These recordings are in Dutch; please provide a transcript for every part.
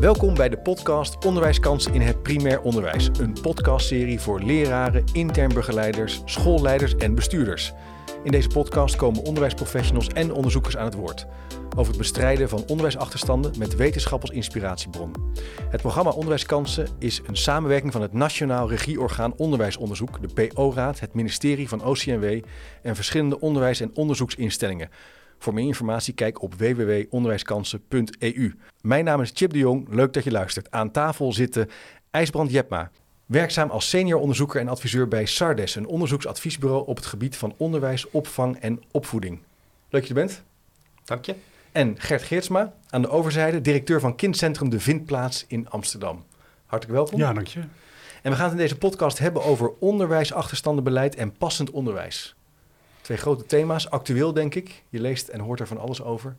Welkom bij de podcast Onderwijskansen in het primair onderwijs. Een podcastserie voor leraren, intern begeleiders, schoolleiders en bestuurders. In deze podcast komen onderwijsprofessionals en onderzoekers aan het woord. Over het bestrijden van onderwijsachterstanden met wetenschap als inspiratiebron. Het programma Onderwijskansen is een samenwerking van het Nationaal Regieorgaan Onderwijsonderzoek, de PO-raad, het ministerie van OCMW en verschillende onderwijs- en onderzoeksinstellingen. Voor meer informatie kijk op www.onderwijskansen.eu. Mijn naam is Chip de Jong, leuk dat je luistert. Aan tafel zitten IJsbrand Jepma, werkzaam als senior onderzoeker en adviseur bij SARDES, een onderzoeksadviesbureau op het gebied van onderwijs, opvang en opvoeding. Leuk dat je er bent. Dank je. En Gert Geertsma, aan de overzijde, directeur van Kindcentrum De Vindplaats in Amsterdam. Hartelijk welkom. Ja, dank je. En we gaan het in deze podcast hebben over onderwijsachterstandenbeleid en passend onderwijs. Twee grote thema's, actueel denk ik. Je leest en hoort er van alles over.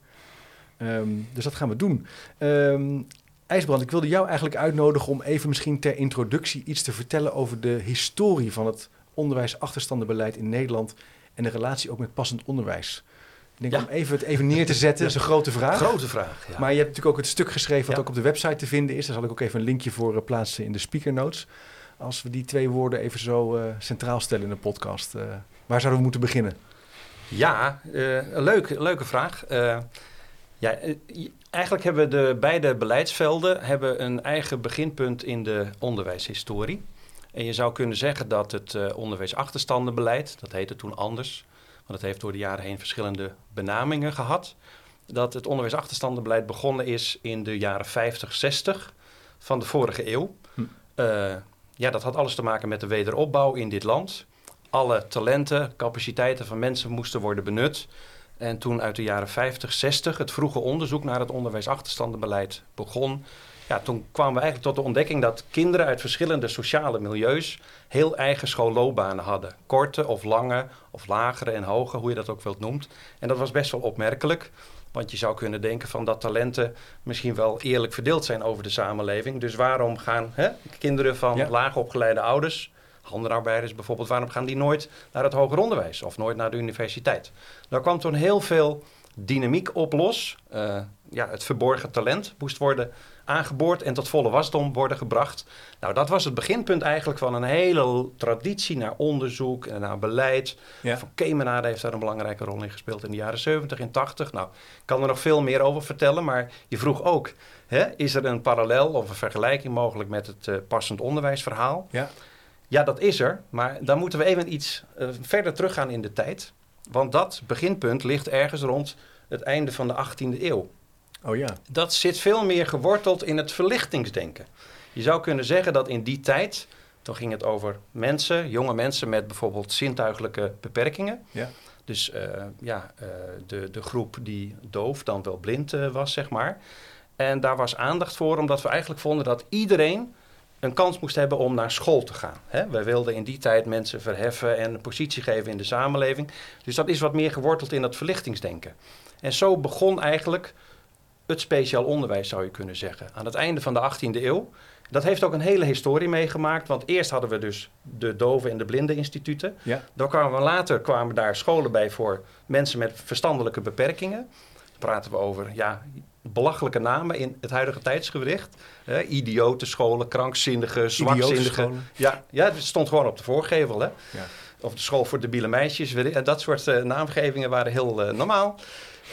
Ehm, dus dat gaan we doen. Um, IJsbrand, ik wilde jou eigenlijk uitnodigen om even misschien ter introductie iets te vertellen over de historie van het onderwijsachterstandenbeleid in Nederland en de relatie ook met passend onderwijs. Ik denk om even het even neer te zetten, dat is een grote vraag. Grote vraag, ja. Maar je hebt natuurlijk ook het stuk geschreven wat ook op de website te vinden is. Daar zal ik ook even een linkje voor uh, plaatsen in de speaker notes. Als we die twee woorden even zo uh, centraal stellen in de podcast. Uh, waar zouden we moeten beginnen? Ja, een leuke, leuke vraag. ja, eigenlijk hebben de beide beleidsvelden hebben een eigen beginpunt in de onderwijshistorie. En je zou kunnen zeggen dat het onderwijsachterstandenbeleid, dat heette toen anders, want het heeft door de jaren heen verschillende benamingen gehad. Dat het onderwijsachterstandenbeleid begonnen is in de jaren 50, 60 van de vorige eeuw. Hm. Uh, ja, dat had alles te maken met de wederopbouw in dit land. Alle talenten, capaciteiten van mensen moesten worden benut. En toen uit de jaren 50, 60 het vroege onderzoek naar het onderwijsachterstandenbeleid begon, ja, toen kwamen we eigenlijk tot de ontdekking dat kinderen uit verschillende sociale milieus heel eigen schoolloopbanen hadden. Korte of lange of lagere en hoge, hoe je dat ook wilt noemt. En dat was best wel opmerkelijk. Want je zou kunnen denken van dat talenten misschien wel eerlijk verdeeld zijn over de samenleving. Dus waarom gaan hè, kinderen van ja. laag opgeleide ouders, handenarbeiders bijvoorbeeld, waarom gaan die nooit naar het hoger onderwijs of nooit naar de universiteit? Daar kwam toen heel veel dynamiek op los. Uh, ja, het verborgen talent moest worden aangeboord en tot volle wasdom worden gebracht. Nou, dat was het beginpunt eigenlijk van een hele traditie naar onderzoek en naar beleid. Ja. Van Kemenade heeft daar een belangrijke rol in gespeeld in de jaren 70 en 80. Nou, ik kan er nog veel meer over vertellen, maar je vroeg ook, hè, is er een parallel of een vergelijking mogelijk met het uh, passend onderwijsverhaal? Ja. Ja, dat is er, maar dan moeten we even iets uh, verder teruggaan in de tijd. Want dat beginpunt ligt ergens rond het einde van de 18e eeuw. Oh ja. Dat zit veel meer geworteld in het verlichtingsdenken. Je zou kunnen zeggen dat in die tijd, toen ging het over mensen, jonge mensen met bijvoorbeeld zintuigelijke beperkingen. Ja. Dus uh, ja, uh, de, de groep die doof, dan wel blind was, zeg maar. En daar was aandacht voor, omdat we eigenlijk vonden dat iedereen een kans moest hebben om naar school te gaan. Hè? Wij wilden in die tijd mensen verheffen en een positie geven in de samenleving. Dus dat is wat meer geworteld in dat verlichtingsdenken. En zo begon eigenlijk het speciaal onderwijs, zou je kunnen zeggen. Aan het einde van de 18e eeuw. Dat heeft ook een hele historie meegemaakt. Want eerst hadden we dus de dove en de blinde instituten. Ja. Dan kwamen we later kwamen daar scholen bij voor mensen met verstandelijke beperkingen. Dan praten we over ja, belachelijke namen in het huidige tijdsgericht. Eh, idiote scholen, krankzinnige, zwakzinnige. Ja, ja, het stond gewoon op de voorgevel. Hè? Ja. Of de school voor debiele meisjes. Dat soort uh, naamgevingen waren heel uh, normaal.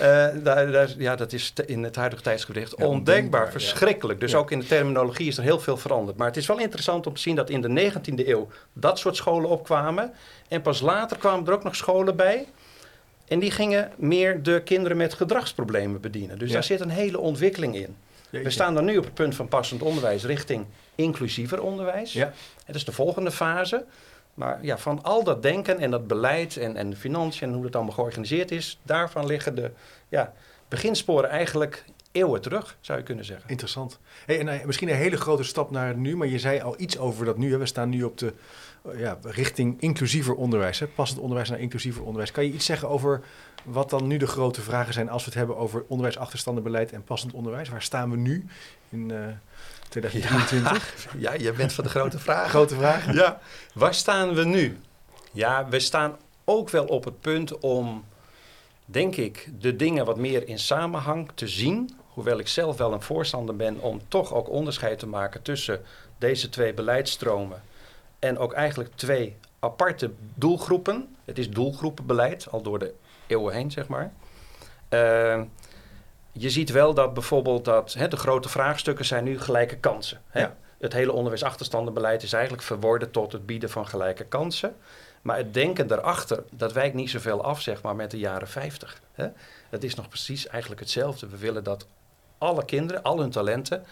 Uh, daar, daar, ja, dat is in het huidige tijdsgericht ja, ondenkbaar, verschrikkelijk. Dus ja. ook in de terminologie is er heel veel veranderd. Maar het is wel interessant om te zien dat in de 19e eeuw dat soort scholen opkwamen. En pas later kwamen er ook nog scholen bij. En die gingen meer de kinderen met gedragsproblemen bedienen. Dus daar zit een hele ontwikkeling in. We staan dan nu op het punt van passend onderwijs richting inclusiever onderwijs. Ja. Dat is de volgende fase. Maar ja, van al dat denken en dat beleid en, en de financiën en hoe dat allemaal georganiseerd is, daarvan liggen de ja, beginsporen eigenlijk eeuwen terug, zou je kunnen zeggen. Interessant. Hey, en uh, misschien een hele grote stap naar nu, maar je zei al iets over dat nu. Hè. We staan nu op de uh, ja, richting inclusiever onderwijs, hè. passend onderwijs naar inclusiever onderwijs. Kan je iets zeggen over wat dan nu de grote vragen zijn als we het hebben over onderwijsachterstandenbeleid en passend onderwijs? Waar staan we nu in... Uh, 2023? Ja, ja, je bent van de grote vraag. grote vraag. Ja. Waar staan we nu? Ja, we staan ook wel op het punt om, denk ik, de dingen wat meer in samenhang te zien. Hoewel ik zelf wel een voorstander ben om toch ook onderscheid te maken tussen deze twee beleidstromen en ook eigenlijk twee aparte doelgroepen. Het is doelgroepenbeleid, al door de eeuwen heen, zeg maar. Uh, je ziet wel dat bijvoorbeeld dat hè, de grote vraagstukken zijn nu gelijke kansen. Hè? Ja. Het hele onderwijsachterstandenbeleid is eigenlijk verworden tot het bieden van gelijke kansen. Maar het denken daarachter, dat wijkt niet zoveel af, zeg maar, met de jaren 50. Hè? Het is nog precies eigenlijk hetzelfde. We willen dat alle kinderen, al hun talenten,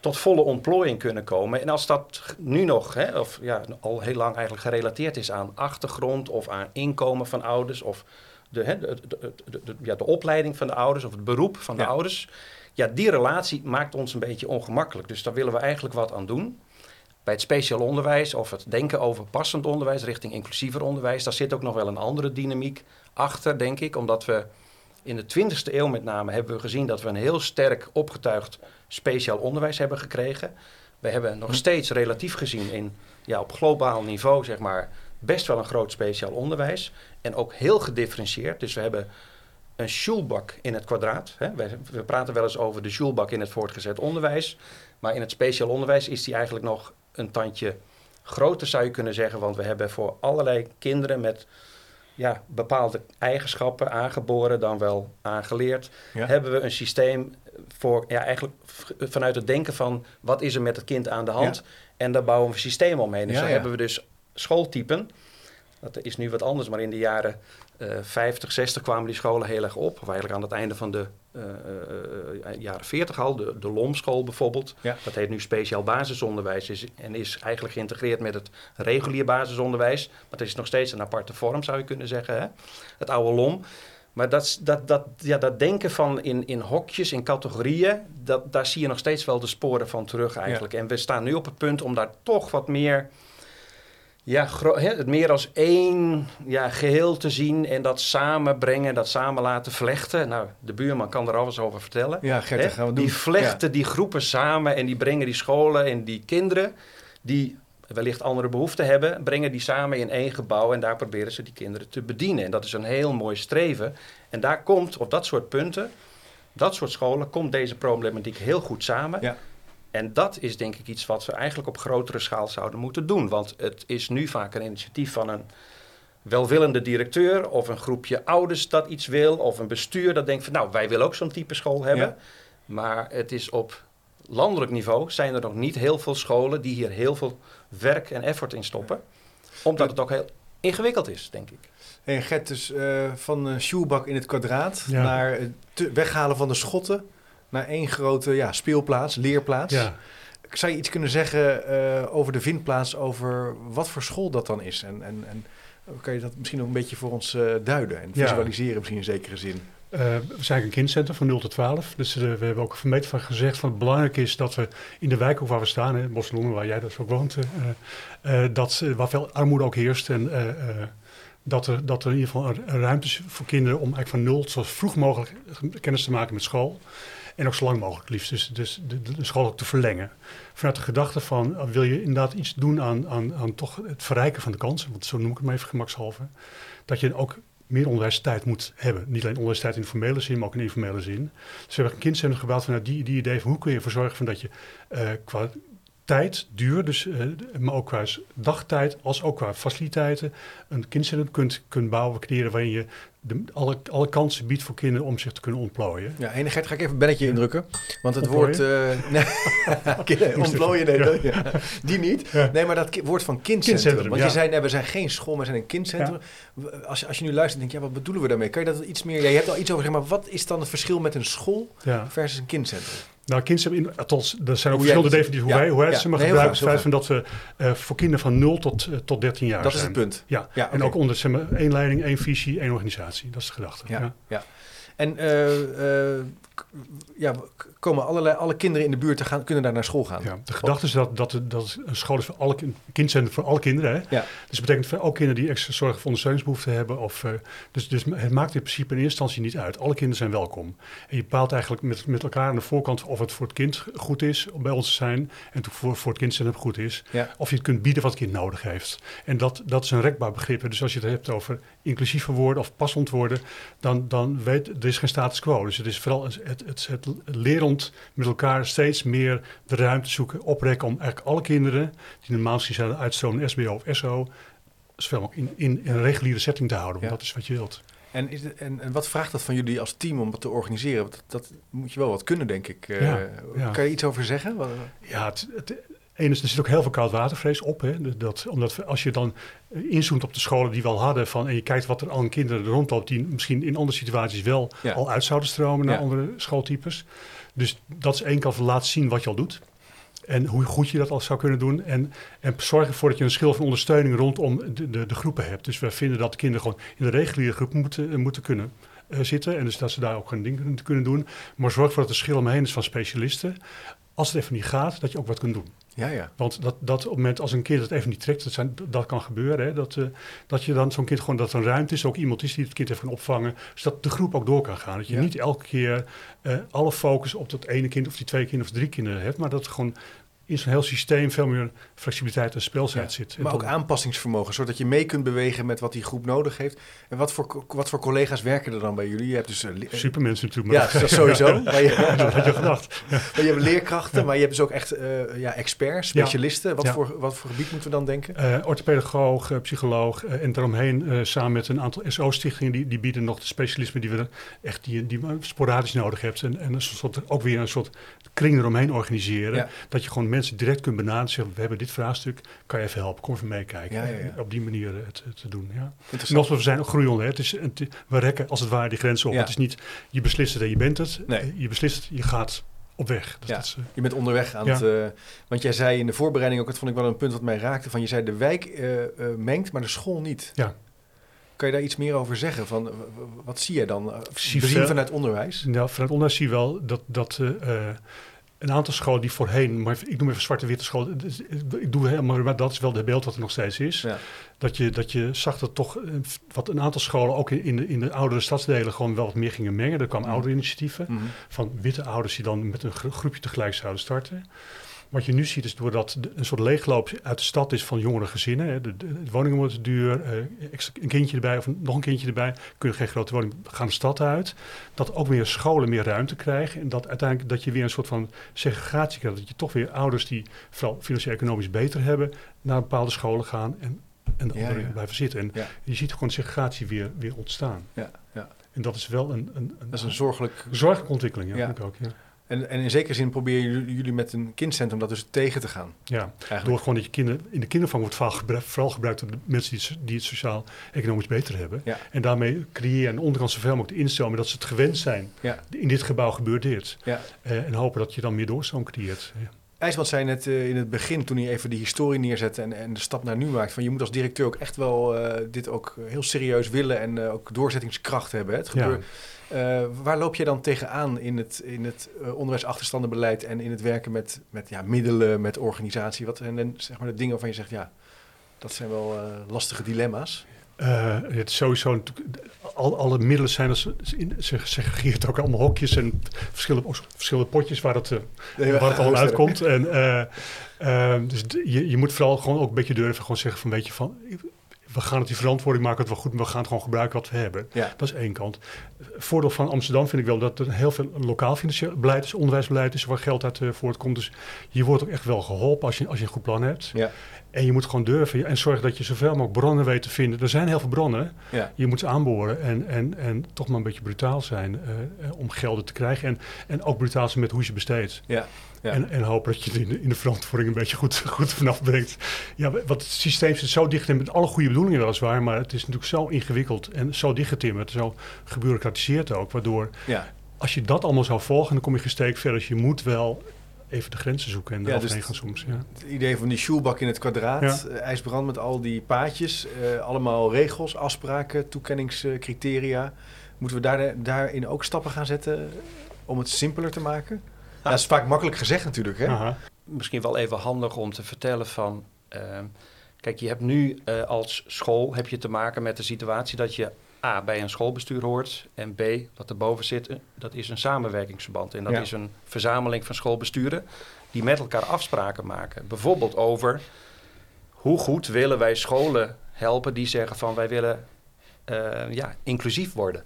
tot volle ontplooiing kunnen komen. En als dat nu nog, hè, of ja, al heel lang eigenlijk gerelateerd is aan achtergrond of aan inkomen van ouders of de, hè, de, de, de, ja, de opleiding van de ouders of het beroep van de ouders. Ja, die relatie maakt ons een beetje ongemakkelijk. Dus daar willen we eigenlijk wat aan doen. Bij het speciaal onderwijs of het denken over passend onderwijs richting inclusiever onderwijs, daar zit ook nog wel een andere dynamiek achter, denk ik. Omdat we in de 20e eeuw met name hebben we gezien dat we een heel sterk opgetuigd speciaal onderwijs hebben gekregen. We hebben nog hm. steeds relatief gezien in, ja, op globaal niveau, zeg maar, best wel een groot speciaal onderwijs. En ook heel gedifferentieerd. Dus we hebben een schulbak in het kwadraat. Hè. We, we, praten wel eens over de schulbak in het voortgezet onderwijs. Maar in het speciaal onderwijs is die eigenlijk nog een tandje groter, zou je kunnen zeggen. Want we hebben voor allerlei kinderen met ja, bepaalde eigenschappen aangeboren, dan wel aangeleerd, hebben we een systeem voor ja, eigenlijk vanuit het denken van wat is er met het kind aan de hand. En daar bouwen we een systeem omheen. Dus ja, zo hebben we dus schooltypen. Dat is nu wat anders, maar in de jaren uh, 50, 60 kwamen die scholen heel erg op. Of eigenlijk aan het einde van de uh, uh, jaren 40 al. De, de LOM-school bijvoorbeeld. Ja. Dat heet nu speciaal basisonderwijs is, en is eigenlijk geïntegreerd met het regulier basisonderwijs. Maar het is nog steeds een aparte vorm, zou je kunnen zeggen. Hè? Het oude LOM. Maar dat, dat, dat, ja, dat denken van in, in hokjes, in categorieën, dat, daar zie je nog steeds wel de sporen van terug eigenlijk. En we staan nu op het punt om daar toch wat meer ja, het meer als één ja, geheel te zien en dat samenbrengen, dat samen laten vlechten. Nou, de buurman kan er alles over vertellen. Ja, Gert, gaan we doen. Die vlechten die groepen samen en die brengen die scholen en die kinderen die wellicht andere behoeften hebben, brengen die samen in één gebouw en daar proberen ze die kinderen te bedienen. En dat is een heel mooi streven. En daar komt op dat soort punten, dat soort scholen, komt deze problematiek heel goed samen. Ja. En dat is denk ik iets wat we eigenlijk op grotere schaal zouden moeten doen. Want het is nu vaak een initiatief van een welwillende directeur of een groepje ouders dat iets wil, of een bestuur dat denkt van nou, wij willen ook zo'n type school hebben. Maar het is op landelijk niveau zijn er nog niet heel veel scholen die hier heel veel werk en effort in stoppen. Omdat het ook heel ingewikkeld is, denk ik. En Gert, dus uh, van uh, in het kwadraat naar het weghalen van de schotten naar één grote ja, speelplaats, leerplaats. Ja. Zou je iets kunnen zeggen uh, over de vindplaats, over wat voor school dat dan is? En, en, en kan je dat misschien nog een beetje voor ons uh, duiden en visualiseren misschien in zekere zin? Uh, we zijn een kindcentrum van 0 tot 12. Dus we hebben ook vermeet van gezegd van het belangrijk is dat we in de wijk ook waar we staan, in Bosloenen, waar jij dus ook woont, dat, waar veel armoede ook heerst. En dat er, dat er in ieder geval ruimte is voor kinderen om eigenlijk van nul zo vroeg mogelijk kennis te maken met school. En ook zo lang mogelijk liefst. Dus, dus de, school ook te verlengen. Vanuit de gedachte van, uh, wil je inderdaad iets doen aan, aan, aan toch het verrijken van de kansen. Want zo noem ik het maar even gemakshalve. Dat je ook meer onderwijstijd moet hebben. Niet alleen onderwijstijd in formele zin, maar ook in informele zin. Dus we hebben een kindcentrum gebouwd vanuit die, die idee van hoe kun je ervoor zorgen van dat je uh, qua tijd, duur, dus, uh, maar ook qua dagtijd, als ook qua faciliteiten, een kindcentrum kunt, kunt bouwen, creëren waarin je de, alle, alle kansen biedt voor kinderen om zich te kunnen ontplooien. Ja, enigheid ga ik even een belletje indrukken. Want het woord... Uh, nee, ontplooien, nee, ja. die niet. Nee, maar dat woord van kindcentrum. want je zei, nee, we zijn geen school, we zijn een kindcentrum. Als, als je nu luistert, denk je, ja, wat bedoelen we daarmee? Kan je dat iets meer... Ja, je hebt al iets over gezegd, maar wat is dan het verschil met een school versus een kindcentrum? Nou, kinderen, althans, er zijn ook verschillende definities hoe wij, hoe wij ze maar gebruiken. Het feit van dat we uh, voor kinderen van 0 tot, uh, tot 13 jaar Dat zijn. is het punt. Ja, ja en ook onder zeg maar, één leiding, één visie, één organisatie. Dat is de gedachte. Ja, ja. En uh, ja, komen allerlei, alle kinderen in de buurt te gaan, kunnen daar naar school gaan. Ja, de gedachte is dat, dat, dat een school is voor alle kindcentrum voor alle kinderen. Hè? Ja. Dus dat betekent voor ook kinderen die extra zorg of ondersteuningsbehoeften hebben. Of, uh, dus, dus het maakt in principe in eerste instantie niet uit. Alle kinderen zijn welkom. En je bepaalt eigenlijk met, met elkaar aan de voorkant of het voor het kind goed is om bij ons te zijn. En voor, voor het kindcentrum goed is. Ja. Of je het kunt bieden wat het kind nodig heeft. En dat, dat is een rekbaar begrip. Dus als je het hebt over inclusiever worden of passend worden, dan, dan weet er is geen status quo. Dus het is vooral het, het, het lerend met elkaar steeds meer de ruimte zoeken, oprekken om eigenlijk alle kinderen die normaal gezien zouden uitstromen SBO of SO, zoveel mogelijk in, in, in, een reguliere setting te houden. Want Ja. dat is wat je wilt. En, is het- en, en wat vraagt dat van jullie als team om dat te organiseren? Dat, dat moet je wel wat kunnen, denk ik. Eh, ja. Kan je iets over zeggen? Ja, het, het is, er zit ook heel veel koudwatervrees op. Hè? Dat, omdat als je dan eh, inzoomt op de scholen die we al hadden van, en je kijkt wat er al aan kinderen rondloopt die misschien in andere situaties wel Ja. al uit zouden stromen naar Ja. andere schooltypes. Dus dat is één kant van laten zien wat je al doet. En hoe goed je dat al zou kunnen doen. En, en zorg ervoor dat je een schil van ondersteuning rondom de, de, de groepen hebt. Dus we vinden dat de kinderen gewoon in de reguliere groep moeten, eh, moeten kunnen eh, zitten. En dus dat ze daar ook hun ding kunnen- kunnen doen. Maar zorg ervoor dat er schil omheen is van specialisten. Als het even niet gaat, dat je ook wat kunt doen. Ja, ja. Want dat, dat op het moment als een kind het even niet trekt, dat, zijn, dat kan gebeuren. Hè, dat, eh, dat je dan zo'n kind gewoon, dat er een ruimte is, ook iemand is die het kind even kan opvangen. Zodat de groep ook door kan gaan. Dat je Ja. niet elke keer eh, alle focus op dat ene kind of die twee kinderen of drie kinderen hebt. Maar dat gewoon in zo'n heel systeem veel meer flexibiliteit en speelsheid Ja. zit. En Maar ook aanpassingsvermogen, zodat je mee kunt bewegen met wat die groep nodig heeft. En wat voor, wat voor collega's werken er dan bij jullie? Je hebt dus... eh, le- Supermensen natuurlijk. ja, dat is sowieso. Maar je, dat had je gedacht. maar je hebt leerkrachten, maar je hebt dus ook echt eh, ja, experts, specialisten. Wat, Ja. Voor, wat voor gebied moeten we dan denken? Eh orthopedagoog, eh, psycholoog eh, en daaromheen eh, samen met een aantal SO-stichtingen die, die bieden nog de specialismen die we echt die, die sporadisch nodig hebt. En, en een soort, ook weer een soort kring eromheen organiseren. Ja. Dat je gewoon mensen direct kunt benaderen en zeggen, we hebben dit vraagstuk, kan je even helpen, kom even meekijken. Ja, ja, op die manier het, het te doen. Ja. Nogmaals, we zijn ook groeiende. Het is, het, we rekken als het ware die grenzen op. Het is niet, je beslist het en je bent het. Nee. Eh, Je beslist het, je gaat op weg. Dus Ja. dat is, eh, Je bent onderweg aan Ja. het... eh, want jij zei in de voorbereiding ook, dat vond ik wel een punt wat mij raakte, van je zei de wijk eh, eh, mengt, maar de school niet. Ja. Kan je daar iets meer over zeggen? Van, eh, wat zie jij dan? eh, zie vanuit onderwijs? Nou, vanuit onderwijs zie je wel dat, dat eh, eh, een aantal scholen die voorheen, maar ik noem even zwarte-witte scholen, het is- ik doe helemaal, maar dat is wel het beeld wat er nog steeds is. Ja. Dat, je, dat je zag dat toch eh, wat een aantal scholen ook in de, in de oudere stadsdelen gewoon wel wat meer gingen mengen. Er kwamen Mhm. ouderinitiatieven Mhm. van witte ouders die dan met een gro- groepje tegelijk zouden starten. Wat je nu ziet is doordat een soort leegloop uit de stad is van jongere gezinnen. Hè, de, de, de woningen worden duur, eh, een kindje erbij of nog een kindje erbij. Kunnen geen grote woning, gaan de stad uit. Dat ook weer scholen meer ruimte krijgen. En dat uiteindelijk dat je weer een soort van segregatie krijgt. Dat je toch weer ouders die vooral financieel-economisch beter hebben, naar bepaalde scholen gaan en, en de Ja, anderen ja. blijven zitten. En Ja. je ziet gewoon segregatie weer, weer ontstaan. Ja, ja. En dat is wel een, een, een, Dat is een zorgelijk... zorgelijke ontwikkeling, ja, ook. Ja. En, en in zekere zin proberen jullie met een kindcentrum dat dus tegen te gaan. Ja, Eigenlijk. door gewoon dat je kinderen... In de kinderopvang wordt vooral gebruikt, vooral gebruikt door de mensen die het, so- die het sociaal-economisch beter hebben. Ja. En daarmee creëer je aan de onderkant zoveel mogelijk de instroom... dat ze het gewend zijn. Ja. In dit gebouw gebeurt dit. Ja. Eh, en hopen dat je dan meer doorstroom creëert. Ja. IJsband zei net eh, in het begin, toen hij even die historie neerzette en, en de stap naar nu maakt, van je moet als directeur ook echt wel eh, dit ook heel serieus willen en ook doorzettingskracht hebben. Hè? Het Ja. Eh, waar loop je dan tegenaan in het, in het eh, onderwijsachterstandenbeleid en in het werken met, met ja, middelen, met organisatie? Wat zijn zeg maar de dingen waarvan je zegt, ja, dat zijn wel eh, lastige dilemma's? Het sowieso al, alle middelen zijn als, ze segregeert ook allemaal hokjes en verschillende, ook verschillende potjes waar het, eh, waar het allemaal uitkomt. En, dus je, je moet vooral gewoon ook een beetje durven gewoon zeggen van weet je van we gaan het die verantwoording maken het wel goed, maar we gaan het gewoon gebruiken wat we hebben. Ja. Dat is één kant. Voordeel van Amsterdam vind ik wel dat er heel veel lokaal financieel beleid is, onderwijsbeleid is waar geld uit eh, voortkomt. Dus je wordt ook echt wel geholpen als je, als je een goed plan hebt. Ja. En je moet gewoon durven en zorgen dat je zoveel mogelijk bronnen weet te vinden. Er zijn heel veel bronnen. Ja. Je moet ze aanboren en, en, en toch maar een beetje brutaal zijn eh, eh, om gelden te krijgen. En, en ook brutaal zijn met hoe je ze besteedt. Ja. Ja. En, en hopen dat je het in de, in de verantwoording een beetje goed, goed vanaf brengt. Ja, want het systeem zit zo dicht in met alle goede bedoelingen weliswaar. Maar het is natuurlijk zo ingewikkeld en zo dichtgetimmerd. Zo gebureaucratiseerd ook. Waardoor ja. als je dat allemaal zou volgen, dan kom je gesteekt verder. Dus je moet wel even de grenzen zoeken en Ja, eroverheen dus gaan soms. Ja. Het idee van die shoelbak in het kwadraat, Ja. eh, ijsbrand met al die paadjes, eh, allemaal regels, afspraken, toekenningscriteria. Moeten we daar, daarin ook stappen gaan zetten om het simpeler te maken? Ja, dat is vaak makkelijk gezegd natuurlijk, hè? Aha. Misschien wel even handig om te vertellen van... ehm, kijk, je hebt nu eh, als school heb je te maken met de situatie dat je... A, bij een schoolbestuur hoort. En B, wat erboven zit, eh, dat is een samenwerkingsverband. En dat Ja. is een verzameling van schoolbesturen die met elkaar afspraken maken. Bijvoorbeeld over hoe goed willen wij scholen helpen die zeggen van wij willen eh, ja, inclusief worden.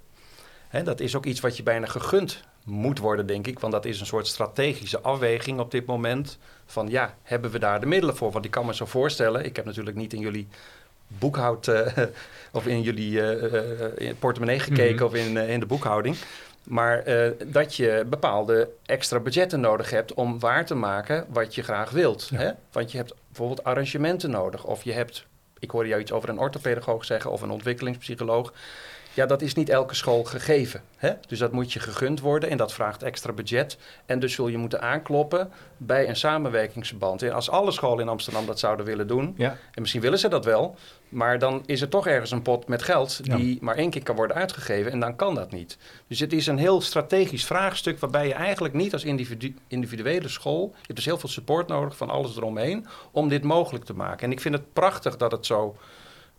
Hè, dat is ook iets wat je bijna gegund moet worden, denk ik. Want dat is een soort strategische afweging op dit moment. Van ja, hebben we daar de middelen voor? Want ik kan me zo voorstellen, ik heb natuurlijk niet in jullie boekhoud uh, of in jullie uh, portemonnee gekeken mhm. of in, in de boekhouding. Maar dat je bepaalde extra budgetten nodig hebt om waar te maken wat je graag wilt. Hè? Want je hebt bijvoorbeeld arrangementen nodig. Of je hebt, ik hoorde jou iets over een orthopedagoog zeggen of een ontwikkelingspsycholoog. Ja, dat is niet elke school gegeven. Hè? Dus dat moet je gegund worden en dat vraagt extra budget. En dus zul je moeten aankloppen bij een samenwerkingsverband. En als alle scholen in Amsterdam dat zouden willen doen, ja. en misschien willen ze dat wel, maar dan is er toch ergens een pot met geld die maar één keer kan worden uitgegeven en dan kan dat niet. Dus het is een heel strategisch vraagstuk waarbij je eigenlijk niet als individu individuele school, je hebt dus heel veel support nodig van alles eromheen om dit mogelijk te maken. En ik vind het prachtig dat het zo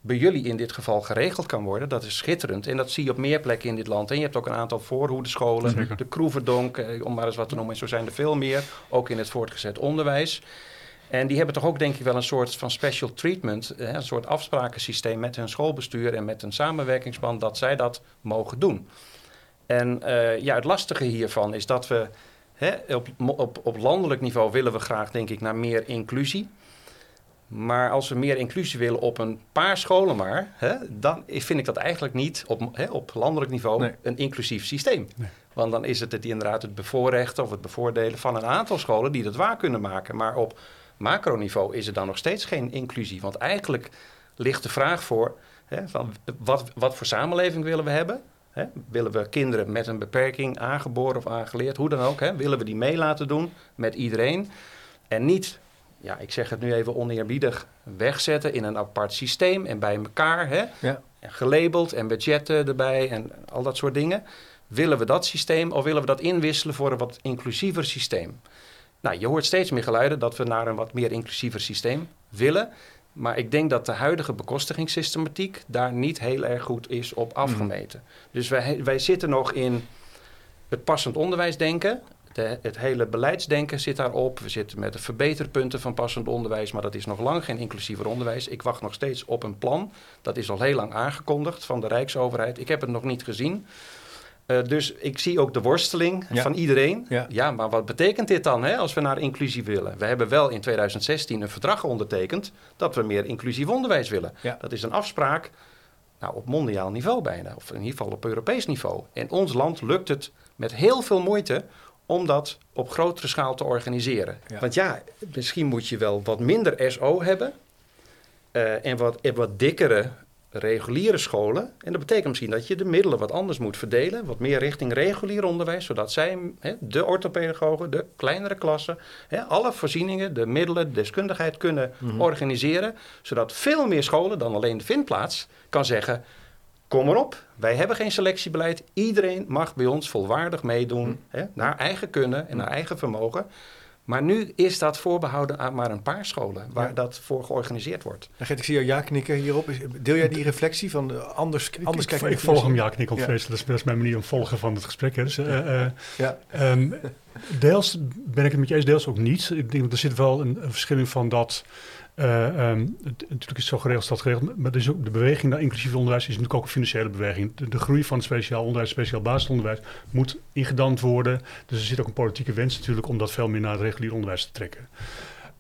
bij jullie in dit geval geregeld kan worden. Dat is schitterend. En dat zie je op meer plekken in dit land. En je hebt ook een aantal voorhoedescholen, Zeker. de Kroeverdonk, eh, om maar eens wat te noemen. En zo zijn er veel meer, ook in het voortgezet onderwijs. En die hebben toch ook denk ik wel een soort van special treatment, hè, een soort afsprakensysteem met hun schoolbestuur en met een samenwerkingsband dat zij dat mogen doen. En uh, ja, het lastige hiervan is dat we hè, op, op, op landelijk niveau willen we graag denk ik naar meer inclusie. Maar als we meer inclusie willen op een paar scholen maar, hè, dan vind ik dat eigenlijk niet op, hè, op landelijk niveau een inclusief systeem. Want dan is het, het inderdaad het bevoorrechten of het bevoordelen van een aantal scholen die dat waar kunnen maken. Maar op macroniveau is er dan nog steeds geen inclusie. Want eigenlijk ligt de vraag voor, hè, van wat, wat voor samenleving willen we hebben? Hè? Willen we kinderen met een beperking, aangeboren of aangeleerd, hoe dan ook, hè? willen we die mee laten doen met iedereen? En niet ja, ik zeg het nu even oneerbiedig, wegzetten in een apart systeem en bij elkaar, hè? Ja. En gelabeld en budgetten erbij en al dat soort dingen. Willen we dat systeem of willen we dat inwisselen voor een wat inclusiever systeem? Nou, je hoort steeds meer geluiden dat we naar een wat meer inclusiever systeem willen. Maar ik denk dat de huidige bekostigingssystematiek daar niet heel erg goed is op afgemeten. Mm. Dus wij, wij zitten nog in het passend onderwijs denken het hele beleidsdenken zit daarop. We zitten met de verbeterpunten van passend onderwijs, maar dat is nog lang geen inclusiever onderwijs. Ik wacht nog steeds op een plan. Dat is al heel lang aangekondigd van de Rijksoverheid. Ik heb het nog niet gezien. Uh, dus ik zie ook de worsteling van iedereen. Ja. ja. maar wat betekent dit dan hè, als we naar inclusie willen? We hebben wel in 2016 een verdrag ondertekend dat we meer inclusief onderwijs willen. Ja. Dat is een afspraak nou, op mondiaal niveau bijna, of in ieder geval op Europees niveau. In ons land lukt het met heel veel moeite om dat op grotere schaal te organiseren. Want ja, misschien moet je wel wat minder SO hebben uh, en wat, wat dikkere reguliere scholen. En dat betekent misschien dat je de middelen wat anders moet verdelen, wat meer richting regulier onderwijs, zodat zij, hè, de orthopedagogen, de kleinere klassen, hè, alle voorzieningen, de middelen, de deskundigheid kunnen mhm. organiseren, zodat veel meer scholen dan alleen de vindplaats kan zeggen kom erop. Wij hebben geen selectiebeleid. Iedereen mag bij ons volwaardig meedoen. Hm. Hè, naar eigen kunnen en naar eigen vermogen. Maar nu is dat voorbehouden aan maar een paar scholen waar dat voor georganiseerd wordt. Gert, ik zie jou ja knikken hierop. Deel jij die reflectie van uh, anders, anders kijken? Ik, volg hem ja knikken op ja. dat, is, dat is mijn manier om volgen van het gesprek. Hè. Dus, uh, uh, ja. Um, deels ben ik het met je eens, deels ook niet. Ik denk dat er zit wel een, een verschil in van dat uh, um, het, natuurlijk is zo geregeld, dat geregeld, maar dus ook de beweging naar inclusief onderwijs is natuurlijk ook een financiële beweging. De, groei van speciaal onderwijs, speciaal basisonderwijs moet ingedamd worden. Dus er zit ook een politieke wens natuurlijk om dat veel meer naar het regulier onderwijs te trekken.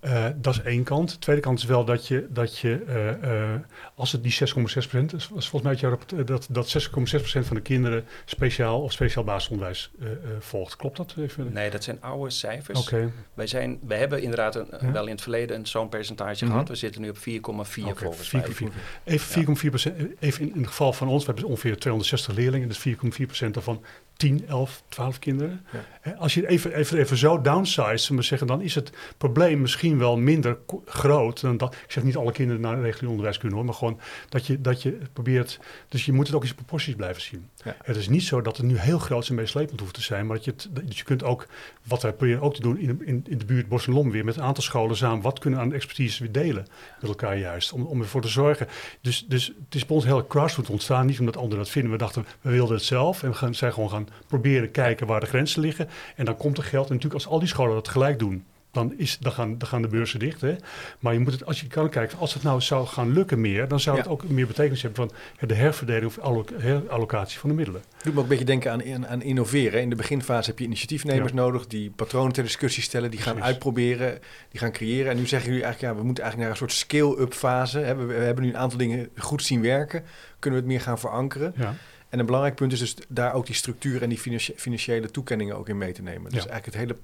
Uh, dat is één kant. De tweede kant is wel dat je, dat je uh, uh, als het die 6,6 procent, is volgens mij dat, dat 6,6 procent van de kinderen speciaal of speciaal basisonderwijs volgt. Klopt dat? Even? Nee, dat zijn oude cijfers. Okay. Wij, zijn, wij hebben inderdaad een, wel in het verleden zo'n percentage mm -hmm. gehad. We zitten nu op 4,4 okay, volgens 4, mij. 4, even 4,4 procent. Even in, in, het geval van ons, we hebben ongeveer 260 leerlingen. Dus 4,4 procent daarvan 10, 11, 12 kinderen. Ja. Als je even, even, even zo downsize, zeggen, dan is het probleem misschien wel minder groot dan dat. Ik zeg niet alle kinderen naar regulier onderwijs kunnen hoor, maar gewoon dat je, dat je probeert. Dus je moet het ook in proporties blijven zien. Ja. Het is niet zo dat het nu heel groot en meeslepend hoeft te zijn, maar dat je, het, dus je kunt ook, wat wij proberen ook te doen in, in, in de buurt Bos en Lom weer, met een aantal scholen samen, wat kunnen we aan expertise weer delen met elkaar juist, om, om ervoor te zorgen. Dus, dus het is bij ons heel grassroots ontstaan, niet omdat anderen dat vinden. We dachten, we wilden het zelf en we zijn gewoon gaan proberen kijken waar de grenzen liggen. En dan komt er geld. En natuurlijk als al die scholen dat tegelijk doen, dan, is, dan, gaan, dan gaan de beurzen dicht. Hè? Maar je moet het, als je kan kijken, als het nou zou gaan lukken meer, dan zou het ook meer betekenis hebben van de herverdeling of herallocatie van de middelen. Doet me ook een beetje denken aan, aan innoveren. In de beginfase heb je initiatiefnemers nodig die patronen ter discussie stellen, die gaan uitproberen, die gaan creëren. En nu zeggen jullie eigenlijk, ja, we moeten eigenlijk naar een soort scale-up fase. We, we, hebben nu een aantal dingen goed zien werken. Kunnen we het meer gaan verankeren? Ja. En een belangrijk punt is dus daar ook die structuur en die financiële toekenningen ook in mee te nemen. Dus eigenlijk het hele,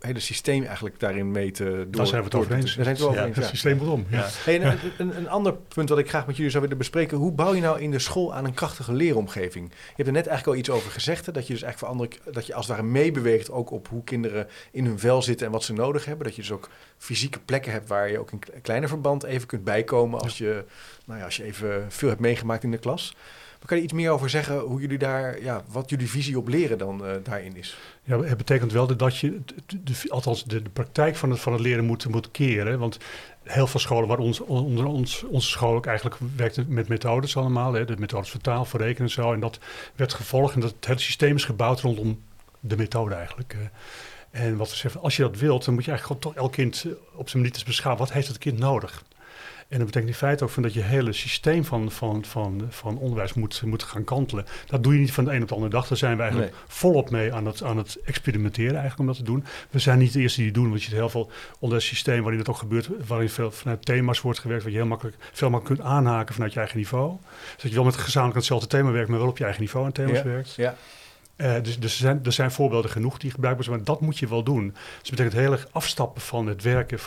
hele systeem eigenlijk daarin mee te doen. Daar zijn we het over eens. Daar zijn we het over eens. Het systeem moet om. Ja. Hey, een, een, een, ander punt wat ik graag met jullie zou willen bespreken. Hoe bouw je nou in de school aan een krachtige leeromgeving? Je hebt er net eigenlijk al iets over gezegd. Hè, dat je dus eigenlijk voor anderen, dat je als het ware meebeweegt ook op hoe kinderen in hun vel zitten en wat ze nodig hebben. Dat je dus ook fysieke plekken hebt waar je ook in kleine verband even kunt bijkomen als je, nou ja, als je even veel hebt meegemaakt in de klas. Kan je iets meer over zeggen hoe jullie daar, ja, wat jullie visie op leren dan uh, daarin is? Ja, het betekent wel dat je, de, althans de, de, praktijk van het, van het leren moet, moet keren. Want heel veel scholen, waar ons, onder ons, onze school ook eigenlijk werkte met methodes allemaal. Hè, de methodes voor taal, voor rekenen en zo. En dat werd gevolgd en dat het hele systeem is gebouwd rondom de methode eigenlijk. Eh. En wat we zeggen, als je dat wilt, dan moet je eigenlijk gewoon toch elk kind op zijn manier beschouwen. Wat heeft het kind nodig? En dat betekent in feite ook van dat je hele systeem van, van, van, van onderwijs moet, moet gaan kantelen. Dat doe je niet van de een op de andere dag. Daar zijn we eigenlijk volop mee aan het, aan het experimenteren eigenlijk om dat te doen. We zijn niet de eerste die het doen, want je hebt heel veel onderwijssysteem waarin het ook gebeurt, waarin veel vanuit thema's wordt gewerkt, wat je heel makkelijk, veel makkelijk kunt aanhaken vanuit je eigen niveau. Dus dat je wel met gezamenlijk hetzelfde thema werkt, maar wel op je eigen niveau aan thema's werkt. Ja. Uh, dus, dus er, zijn, er zijn voorbeelden genoeg die gebruikbaar zijn, maar dat moet je wel doen. Dus dat betekent heel erg afstappen van het werken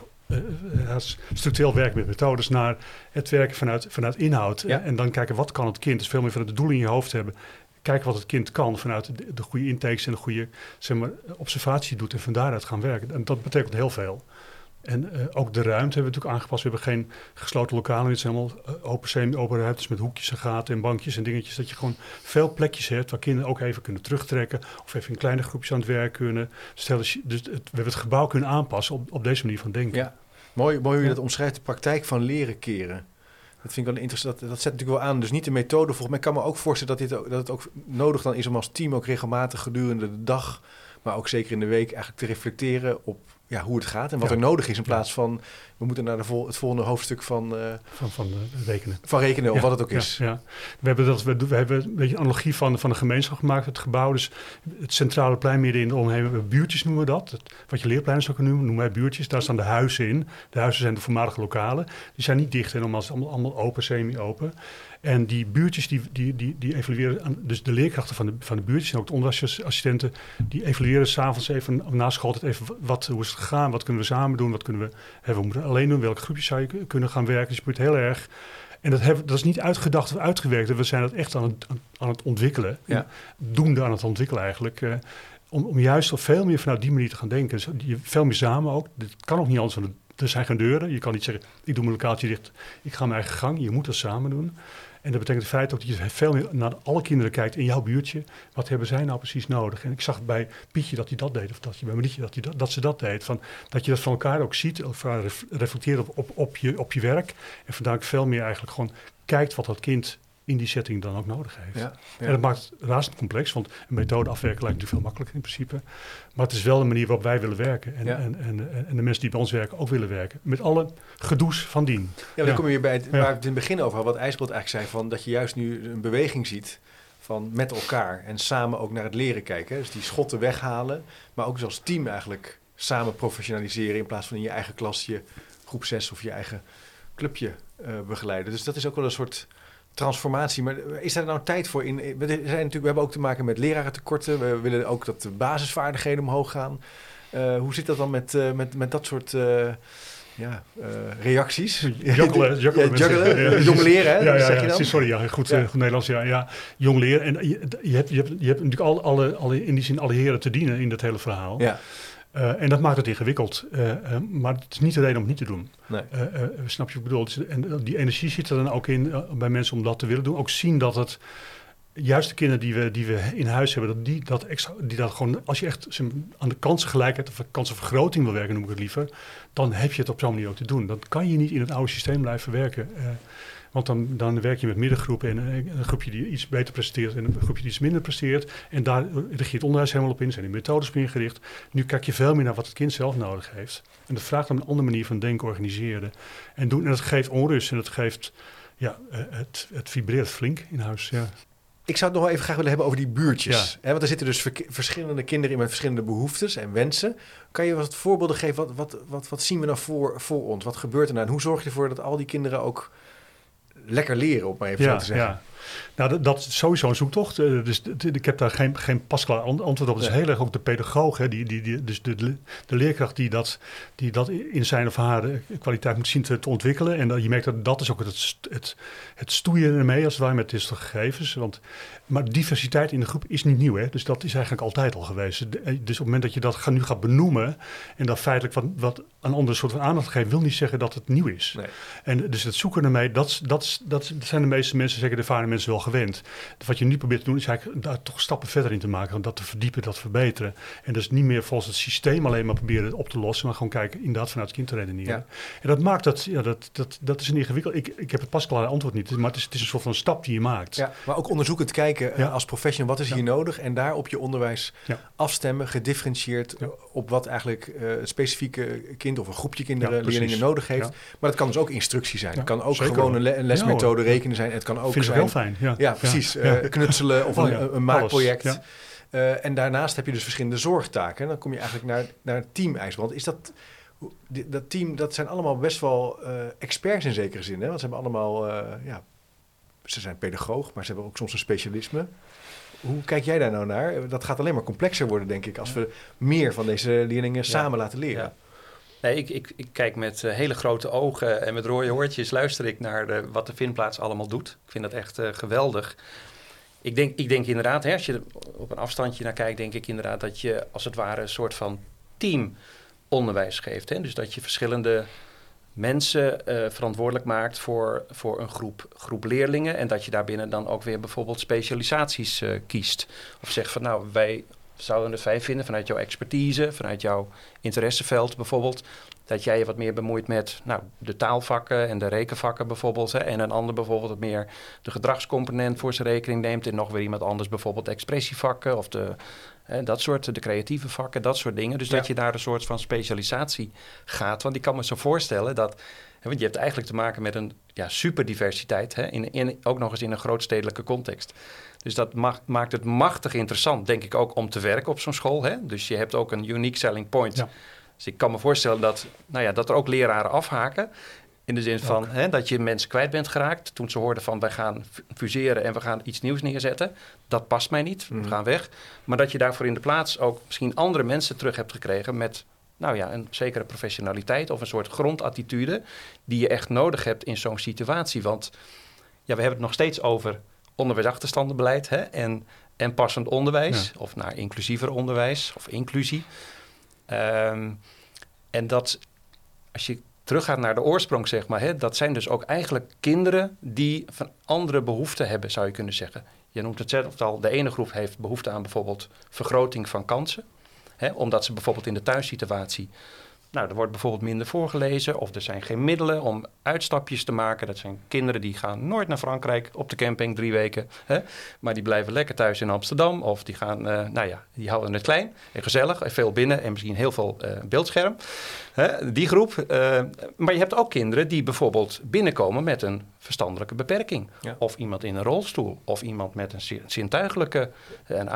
structureel werken met methodes naar het werken vanuit, vanuit inhoud. En dan kijken wat kan het kind. Dus veel meer van het doel in je hoofd hebben. Kijken wat het kind kan vanuit de, de goede intakes en de goede zeg maar, observatie doet en van daaruit gaan werken. En dat betekent heel veel. En uh, ook de ruimte hebben we natuurlijk aangepast. We hebben geen gesloten lokalen. Het is helemaal uh, open, semi-open ruimtes met hoekjes en gaten en bankjes en dingetjes. Dat je gewoon veel plekjes hebt waar kinderen ook even kunnen terugtrekken. Of even in kleine groepjes aan het werk kunnen. Dus, dus het, we hebben het gebouw kunnen aanpassen op, op deze manier van denken. Ja. Mooi, mooi hoe je dat omschrijft, de praktijk van leren keren. Dat vind ik wel interessant. Dat, dat zet natuurlijk wel aan. Dus niet de methode. Volgens mij kan me ook voorstellen dat, dit ook, dat het ook nodig dan is om als team ook regelmatig gedurende de dag, maar ook zeker in de week, eigenlijk te reflecteren op ja, hoe het gaat en wat er nodig is. In plaats van we moeten naar de vol, het volgende hoofdstuk van, uh, van, van rekenen. Van rekenen, of wat het ook is. Ja, We, hebben dat, we, we hebben een beetje een analogie van, van een gemeenschap gemaakt, het gebouw. Dus het centrale plein midden in de omheen, buurtjes noemen we dat. wat je leerplein zou kunnen noemen, noemen wij buurtjes. Daar staan de huizen in. De huizen zijn de voormalige lokalen. Die zijn niet dicht, en allemaal, allemaal open, semi-open. En die buurtjes die, die, die, die evalueren, aan, dus de leerkrachten van de, van de buurtjes en ook de onderwijsassistenten, die evalueren s'avonds even na schooltijd even wat, hoe is het gegaan, wat kunnen we samen doen, wat kunnen we, hebben we moeten alleen doen, welke groepjes zou je kunnen gaan werken. Dus je moet heel erg. En dat, hebben, dat is niet uitgedacht of uitgewerkt. We zijn dat echt aan het, aan het ontwikkelen. Ja. Doende aan het ontwikkelen eigenlijk. Uh, om, om juist op veel meer vanuit die manier te gaan denken. Dus je, veel meer samen ook. Dit kan ook niet anders, er zijn geen deuren. Je kan niet zeggen, ik doe mijn lokaaltje dicht, ik ga mijn eigen gang. Je moet dat samen doen. En dat betekent in feite ook dat je veel meer naar alle kinderen kijkt in jouw buurtje. Wat hebben zij nou precies nodig? En ik zag bij Pietje dat hij dat deed, of dat je bij Marietje dat, dat, dat ze dat deed. Van, dat je dat van elkaar ook ziet, of reflecteert op, op, op, je, op je werk. En vandaar veel meer eigenlijk gewoon kijkt wat dat kind in die setting dan ook nodig heeft. Ja, En dat maakt het razend complex, want een methode afwerken lijkt natuurlijk veel makkelijker in principe. Maar het is wel een manier waarop wij willen werken. En, en, en, en, de mensen die bij ons werken ook willen werken. Met alle gedoes van dien. Ja, dan kom je weer bij het, waar we het in het begin over hadden. Wat IJsbelt eigenlijk zei, van, dat je juist nu een beweging ziet van met elkaar. En samen ook naar het leren kijken. Dus die schotten weghalen. Maar ook als team eigenlijk samen professionaliseren. In plaats van in je eigen klas je groep 6 of je eigen clubje uh, begeleiden. Dus dat is ook wel een soort transformatie. Maar is daar nou tijd voor? In, we, zijn natuurlijk, we hebben ook te maken met lerarentekorten. We willen ook dat de basisvaardigheden omhoog gaan. Uh, hoe zit dat dan met, uh, met, met dat soort uh, ja, reacties? Ja, jong leren, hè? Ja, ja, zeg je dan? sorry, ja, goed, goed Nederlands. Ja, ja, jong leren. En je, je, hebt, je, hebt, je hebt natuurlijk al, alle, alle, in die zin alle heren te dienen in dat hele verhaal. Ja. Uh, en dat maakt het ingewikkeld. Uh, uh, maar het is niet de reden om het niet te doen. Nee. snap je wat ik bedoel? Dus, en die energie zit er dan ook in bij mensen om dat te willen doen. Ook zien dat het juist de kinderen die we, die we in huis hebben, dat die dat extra, die dat gewoon, als je echt aan de kansengelijkheid of kansenvergroting wil werken, noem ik het liever, dan heb je het op zo'n manier ook te doen. Dat kan je niet in het oude systeem blijven werken. Want dan, dan werk je met middengroepen en een groepje die iets beter presteert en een groepje die iets minder presteert. En daar richt je het onderwijs helemaal op in, zijn die methodes op ingericht. Nu kijk je veel meer naar wat het kind zelf nodig heeft. En dat vraagt om een andere manier van denken, organiseren en doen. En dat geeft onrust en dat geeft, ja, het, het vibreert flink in huis. Ja. Ik zou het nog wel even graag willen hebben over die buurtjes. Want er zitten dus verschillende kinderen in met verschillende behoeftes en wensen. Kan je wat voorbeelden geven? Wat, wat, wat, wat zien we nou voor, voor ons? Wat gebeurt er nou? En hoe zorg je ervoor dat al die kinderen ook lekker leren, op maar even zo te zeggen? Ja. Nou, dat, is sowieso een zoektocht. Uh, dus ik heb daar geen, geen pasklaar antwoord op. Het is heel erg ook de pedagoog, hè, die, die, die, dus de, de leerkracht die dat, die dat in zijn of haar eh, kwaliteit moet zien te, te ontwikkelen. En dat, je merkt dat dat is ook het, het, het stoeien ermee, als het ware, met dit soort gegevens. Want, maar diversiteit in de groep is niet nieuw, hè? dus dat is eigenlijk altijd al geweest. Eh, dus op het moment dat je dat nu gaat benoemen en dat feitelijk wat, wat een ander soort van aandacht geeft, wil niet zeggen dat het nieuw is. Nee. En dus het zoeken ermee, dat, dat, dat, zijn de meeste mensen, zeker de ervaren mensen, wel gewend. Wat je nu probeert te doen, is eigenlijk daar toch stappen verder in te maken. Dat te verdiepen, dat verbeteren. En dus niet meer volgens het systeem alleen maar proberen op te lossen, maar gewoon kijken inderdaad vanuit het kind te redeneren. Ja. En dat maakt dat, ja, dat, dat, dat is een ingewikkeld. Ik, ik heb het pas klaar antwoord niet, maar het is, het is een soort van stap die je maakt. Ja, maar ook onderzoekend kijken eh, als professional, wat is hier nodig? En daar op je onderwijs afstemmen, gedifferentieerd op wat eigenlijk uh, het specifieke kind of een groepje kinderen, leerlingen nodig heeft. Maar dat kan dus ook instructie zijn. het kan ook gewoon een, lesmethode rekenen zijn. Het kan ook zijn... heel fijn, ja. Ja, precies. Uh, knutselen of oh een, een, maakproject. Uh, en daarnaast heb je dus verschillende zorgtaken. En dan kom je eigenlijk naar, naar het team Want is dat, dat team, dat zijn allemaal best wel uh, experts in zekere zin. Hè? Want ze hebben allemaal, ja, ze zijn pedagoog, maar ze hebben ook soms een specialisme. Hoe kijk jij daar nou naar? Dat gaat alleen maar complexer worden, denk ik, als we meer van deze leerlingen samen laten leren. Ja. Nee, ik, ik, ik, kijk met uh, hele grote ogen en met rode hoortjes luister ik naar de, wat de Vindplaats allemaal doet. Ik vind dat echt uh, geweldig. Ik denk, ik denk inderdaad, hè, als je op een afstandje naar kijkt, denk ik inderdaad dat je als het ware een soort van teamonderwijs geeft. Hè? Dus dat je verschillende mensen verantwoordelijk maakt voor, voor een groep, groep leerlingen. En dat je daarbinnen dan ook weer bijvoorbeeld specialisaties kiest. Of zegt van nou, wij zouden het fijn vinden vanuit jouw expertise, vanuit jouw interesseveld bijvoorbeeld, dat jij je wat meer bemoeit met nou, de taalvakken en de rekenvakken bijvoorbeeld. Hè, en een ander bijvoorbeeld wat meer de gedragscomponent voor zijn rekening neemt. En nog weer iemand anders bijvoorbeeld de expressievakken of de, hè, dat soort, de creatieve vakken, dat soort dingen. Dus dat je daar een soort van specialisatie gaat. Want ik kan me zo voorstellen dat. Want je hebt eigenlijk te maken met een ja, superdiversiteit, hè, in, in, ook nog eens in een grootstedelijke context. Dus dat maakt het machtig interessant, denk ik ook, om te werken op zo'n school. Hè? Dus je hebt ook een unique selling point. Ja. Dus ik kan me voorstellen dat, nou ja, dat er ook leraren afhaken. In de zin van hè, dat je mensen kwijt bent geraakt. Toen ze hoorden van wij gaan fuseren en we gaan iets nieuws neerzetten. Dat past mij niet, we mhm. gaan weg. Maar dat je daarvoor in de plaats ook misschien andere mensen terug hebt gekregen met nou ja, een zekere professionaliteit of een soort grondattitude die je echt nodig hebt in zo'n situatie. Want ja, we hebben het nog steeds over onderwijsachterstandenbeleid hè, en, en passend onderwijs, of naar inclusiever onderwijs of inclusie. Um, en dat, als je teruggaat naar de oorsprong, zeg maar, hè, dat zijn dus ook eigenlijk kinderen die van andere behoeften hebben, zou je kunnen zeggen. Je noemt het zelf al, de ene groep heeft behoefte aan bijvoorbeeld vergroting van kansen. Hè, omdat ze bijvoorbeeld in de thuissituatie nou, er wordt bijvoorbeeld minder voorgelezen of er zijn geen middelen om uitstapjes te maken. Dat zijn kinderen die gaan nooit naar Frankrijk op de camping drie weken. Hè? Maar die blijven lekker thuis in Amsterdam of die gaan, uh, nou ja, die houden het klein en gezellig en veel binnen en misschien heel veel uh, beeldscherm. Hè? Die groep. Uh, maar je hebt ook kinderen die bijvoorbeeld binnenkomen met een verstandelijke beperking. Of iemand in een rolstoel of iemand met een zintuigelijke,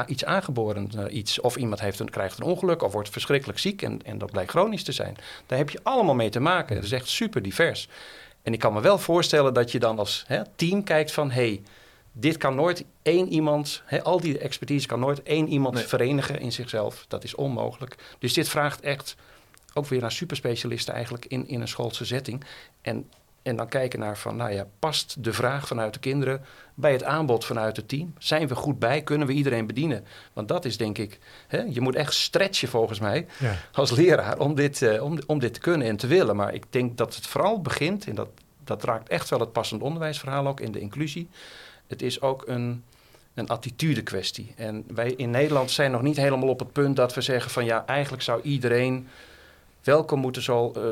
iets aangeboren iets. Of iemand heeft een, krijgt een ongeluk of wordt verschrikkelijk ziek en, en dat blijkt chronisch te zijn. Daar heb je allemaal mee te maken. Het is echt super divers. En ik kan me wel voorstellen dat je dan als hè, team kijkt van... hey, dit kan nooit één iemand, al die expertise kan nooit één iemand verenigen in zichzelf. Dat is onmogelijk. Dus dit vraagt echt ook weer naar superspecialisten eigenlijk in, in een schoolse setting. En en dan kijken naar van, nou ja, past de vraag vanuit de kinderen bij het aanbod vanuit het team? Zijn we goed bij? Kunnen we iedereen bedienen? Want dat is denk ik, hè, je moet echt stretchen volgens mij als leraar om dit, uh, om, om dit te kunnen en te willen. Maar ik denk dat het vooral begint, en dat, dat raakt echt wel het passend onderwijsverhaal ook in de inclusie. Het is ook een, een attitude kwestie. En wij in Nederland zijn nog niet helemaal op het punt dat we zeggen van ja, eigenlijk zou iedereen welkom moeten, zo, uh,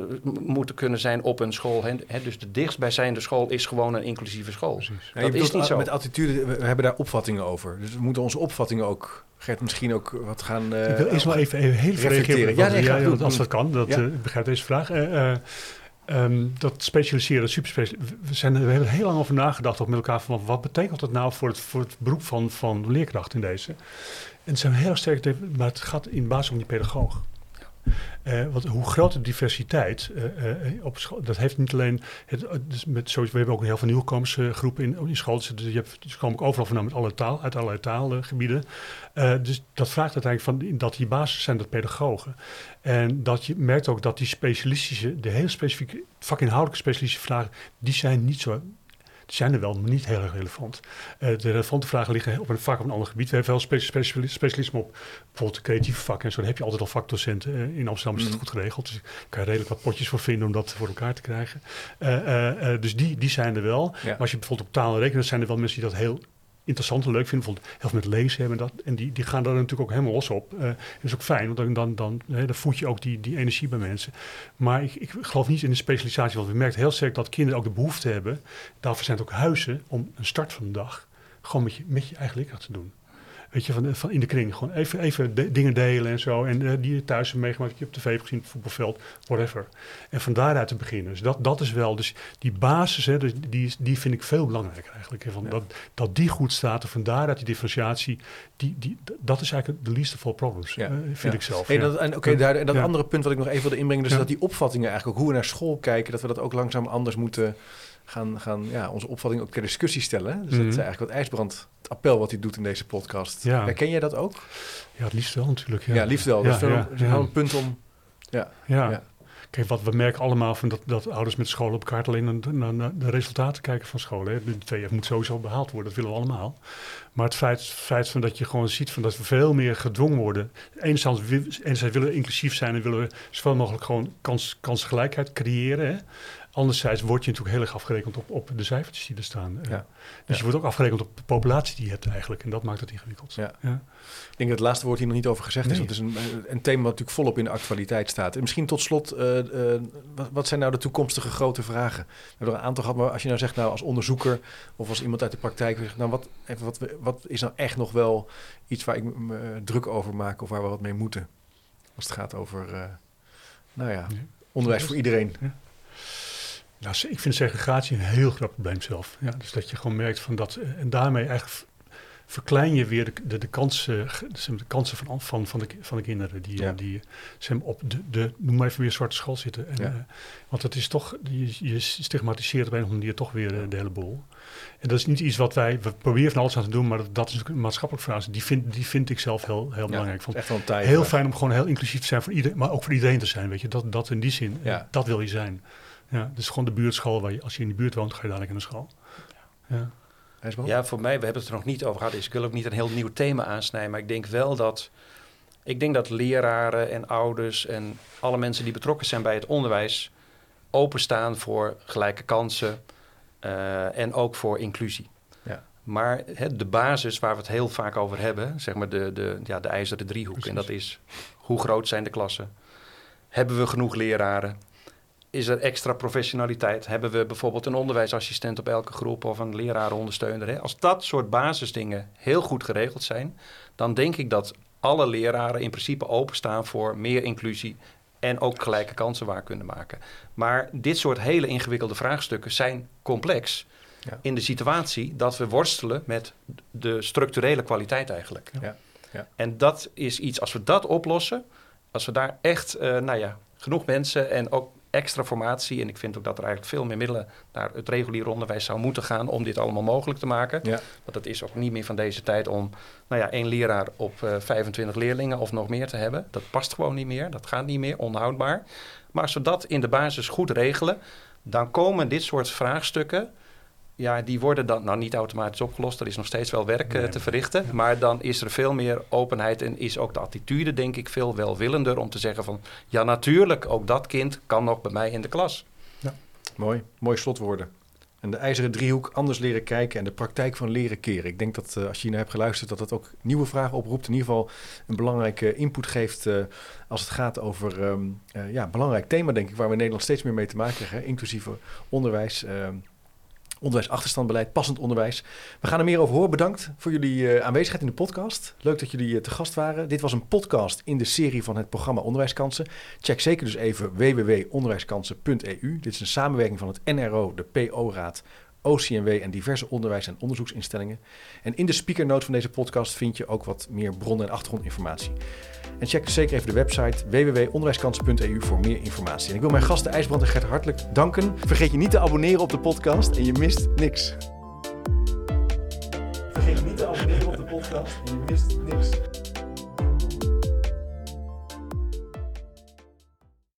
moeten kunnen zijn op een school. Hè? Dus de dichtstbijzijnde school is gewoon een inclusieve school. Precies. dat is niet zo. Met attitude, we hebben daar opvattingen over. Dus we moeten onze opvattingen ook Gert, misschien ook wat gaan uh, Ik wil eerst wel even, even heel. Ja, nee, ja, als dat kan. Dat, ja. uh, ik begrijp deze vraag. Uh, um, dat specialiseren, superspecialiseren. We, zijn, we hebben er heel lang over nagedacht ook met elkaar van wat betekent dat nou voor het, voor het beroep van, van leerkracht in deze. En het zijn heel sterk, maar het gaat in basis om die pedagoog. Uh, want hoe groter de diversiteit uh, uh, op school, dat heeft niet alleen. Het, dus met, sowieso, we hebben ook een heel veel nieuwkomersgroepen in, in school. Dus, je hebt, dus komen ook overal vandaan met alle taal, uit allerlei taalgebieden. dus dat vraagt uiteindelijk van dat die basis zijn dat pedagogen. En dat je merkt ook dat die specialistische, de heel specifieke vakinhoudelijke specialistische vragen, die zijn niet zo zijn er wel, maar niet heel erg relevant. Uh, de relevante vragen liggen op een, vaak op een ander gebied. We hebben wel specialisme op bijvoorbeeld creatieve vakken en zo. Daar heb je altijd al vakdocenten. Uh, in Amsterdam is het mm. goed geregeld. Dus daar kan je redelijk wat potjes voor vinden om dat voor elkaar te krijgen. Uh, dus die, die zijn er wel. Maar als je bijvoorbeeld op taal en rekenen, zijn er wel mensen die dat heel interessant en leuk vinden. Bijvoorbeeld heel veel met lezen hebben dat. En die, die gaan daar natuurlijk ook helemaal los op. Dat is ook fijn, want dan, dan, dan, hè, voed je ook die, die energie bij mensen. Maar ik, ik geloof niet in de specialisatie. Want we merken heel sterk dat kinderen ook de behoefte hebben. Daarvoor zijn het ook huizen om een start van de dag gewoon met je, met je eigen leerkracht te doen. Weet je, van, van in de kring. Gewoon even, even dingen delen en zo. En uh, die je thuis hebt meegemaakt, je op tv hebt gezien, op het voetbalveld, whatever. En van daaruit te beginnen. Dus dat, dat is wel, dus die basis, hè, dus die, die vind ik veel belangrijker eigenlijk. Hè, van dat, dat die goed staat en van daaruit die differentiatie, die, die, dat is eigenlijk de least of all problems, ja. uh, vind ik zelf. Hey, dat, en oké, daar, en dat andere punt wat ik nog even wilde inbrengen, dus dat die opvattingen eigenlijk, ook hoe we naar school kijken, dat we dat ook langzaam anders moeten gaan, gaan ja, onze opvatting ook ter discussie stellen. Dus dat is mhm. eigenlijk wat IJsbrand, het appel wat hij doet in deze podcast. Ja. Herken jij dat ook? Ja, het liefst wel natuurlijk. Ja, ja liefst wel. dat is wel, een punt om... Ja, ja. Kijk, wat we merken allemaal van dat, dat ouders met scholen op kaart alleen naar, naar, de resultaten kijken van scholen. Hè. De 2F moet sowieso behaald worden, dat willen we allemaal. Maar het feit, feit van dat je gewoon ziet van dat we veel meer gedwongen worden. Enerzijds, enerzijds willen we inclusief zijn en willen we zoveel mogelijk gewoon kans, kansgelijkheid creëren. Hè. Anderzijds word je natuurlijk heel erg afgerekend op, op de cijfertjes die er staan. Eh. Ja. Dus je wordt ook afgerekend op de populatie die je hebt eigenlijk. En dat maakt het ingewikkeld. Ja. ja. Ik denk dat het laatste woord hier nog niet over gezegd is. Want het is een, een, thema wat natuurlijk volop in de actualiteit staat. En misschien tot slot, uh, uh, wat, zijn nou de toekomstige grote vragen? We hebben er een aantal gehad, maar als je nou zegt, nou als onderzoeker of als iemand uit de praktijk, nou wat, wat, wat is nou echt nog wel iets waar ik me druk over maak of waar we wat mee moeten? Als het gaat over, nou ja, onderwijs voor iedereen. Nou, ik vind segregatie een heel groot probleem zelf. Ja, dus dat je gewoon merkt van dat. Eh, en daarmee eigenlijk verklein je weer de, de, de kansen, de kansen van, van, van, de, van de kinderen die, ja. die zeg op de, de, noem maar even weer zwarte school zitten. En, ja. uh, want het is toch, je, je stigmatiseert op een of andere manier toch weer uh, de hele boel. En dat is niet iets wat wij, we proberen van alles aan te doen, maar dat, dat is een maatschappelijke vraag. Die vind, die vind ik zelf heel, heel belangrijk. Ja, echt wel een tijd, heel fijn om gewoon heel inclusief te zijn voor iedereen, maar ook voor iedereen te zijn. Weet je, dat, dat in die zin, dat wil je zijn. Ja, dus gewoon de buurtschool waar je, als je in de buurt woont, ga je dadelijk in de school. Ja. Ja, voor mij, we hebben het er nog niet over gehad. Dus ik wil ook niet een heel nieuw thema aansnijden. Maar ik denk wel dat. Ik denk dat leraren en ouders en alle mensen die betrokken zijn bij het onderwijs. openstaan voor gelijke kansen. Uh, en ook voor inclusie. Ja. Maar he, de basis waar we het heel vaak over hebben, zeg maar de, de, ja, de ijzeren driehoek. Precies. En dat is hoe groot zijn de klassen? Hebben we genoeg leraren? Is er extra professionaliteit? Hebben we bijvoorbeeld een onderwijsassistent op elke groep of een lerarenondersteuner? Hè? Als dat soort basisdingen heel goed geregeld zijn, dan denk ik dat alle leraren in principe openstaan voor meer inclusie en ook gelijke kansen waar kunnen maken. Maar dit soort hele ingewikkelde vraagstukken zijn complex ja. in de situatie dat we worstelen met de structurele kwaliteit eigenlijk. Ja. Ja. En dat is iets, als we dat oplossen, als we daar echt, uh, nou ja, genoeg mensen en ook extra formatie. En ik vind ook dat er eigenlijk veel meer middelen naar het reguliere onderwijs zou moeten gaan om dit allemaal mogelijk te maken. Ja. Want het is ook niet meer van deze tijd om nou ja, één leraar op uh, eh, 25 leerlingen of nog meer te hebben. Dat past gewoon niet meer. Dat gaat niet meer, onhoudbaar. Maar als we dat in de basis goed regelen, dan komen dit soort vraagstukken ja, die worden dan nou niet automatisch opgelost. Er is nog steeds wel werk uh, te verrichten. Maar dan is er veel meer openheid en is ook de attitude, denk ik, veel welwillender om te zeggen van ja, natuurlijk, ook dat kind kan nog bij mij in de klas. Ja. Mooi, mooi slotwoorden. En de ijzeren driehoek anders leren kijken en de praktijk van leren keren. Ik denk dat als je naar hebt geluisterd, dat dat ook nieuwe vragen oproept. In ieder geval een belangrijke input geeft als het gaat over um, ja, een belangrijk thema, denk ik, waar we in Nederland steeds meer mee te maken krijgen. Inclusief onderwijs. Ehm, onderwijsachterstandbeleid, passend onderwijs. We gaan er meer over horen. Bedankt voor jullie uh, aanwezigheid in de podcast. Leuk dat jullie uh, te gast waren. Dit was een podcast in de serie van het programma Onderwijskansen. Check zeker dus even www.onderwijskansen.eu. Dit is een samenwerking van het NRO, de PO-raad, OCMW en diverse onderwijs- en onderzoeksinstellingen. En in de speakernote van deze podcast vind je ook wat meer bronnen- en achtergrondinformatie. En check zeker even de website www.onderwijskansen.eu voor meer informatie. En ik wil mijn gasten IJsbrand en Gert hartelijk danken. Vergeet je niet te abonneren op de podcast en je mist niks. Vergeet je niet te abonneren op de podcast en je mist niks.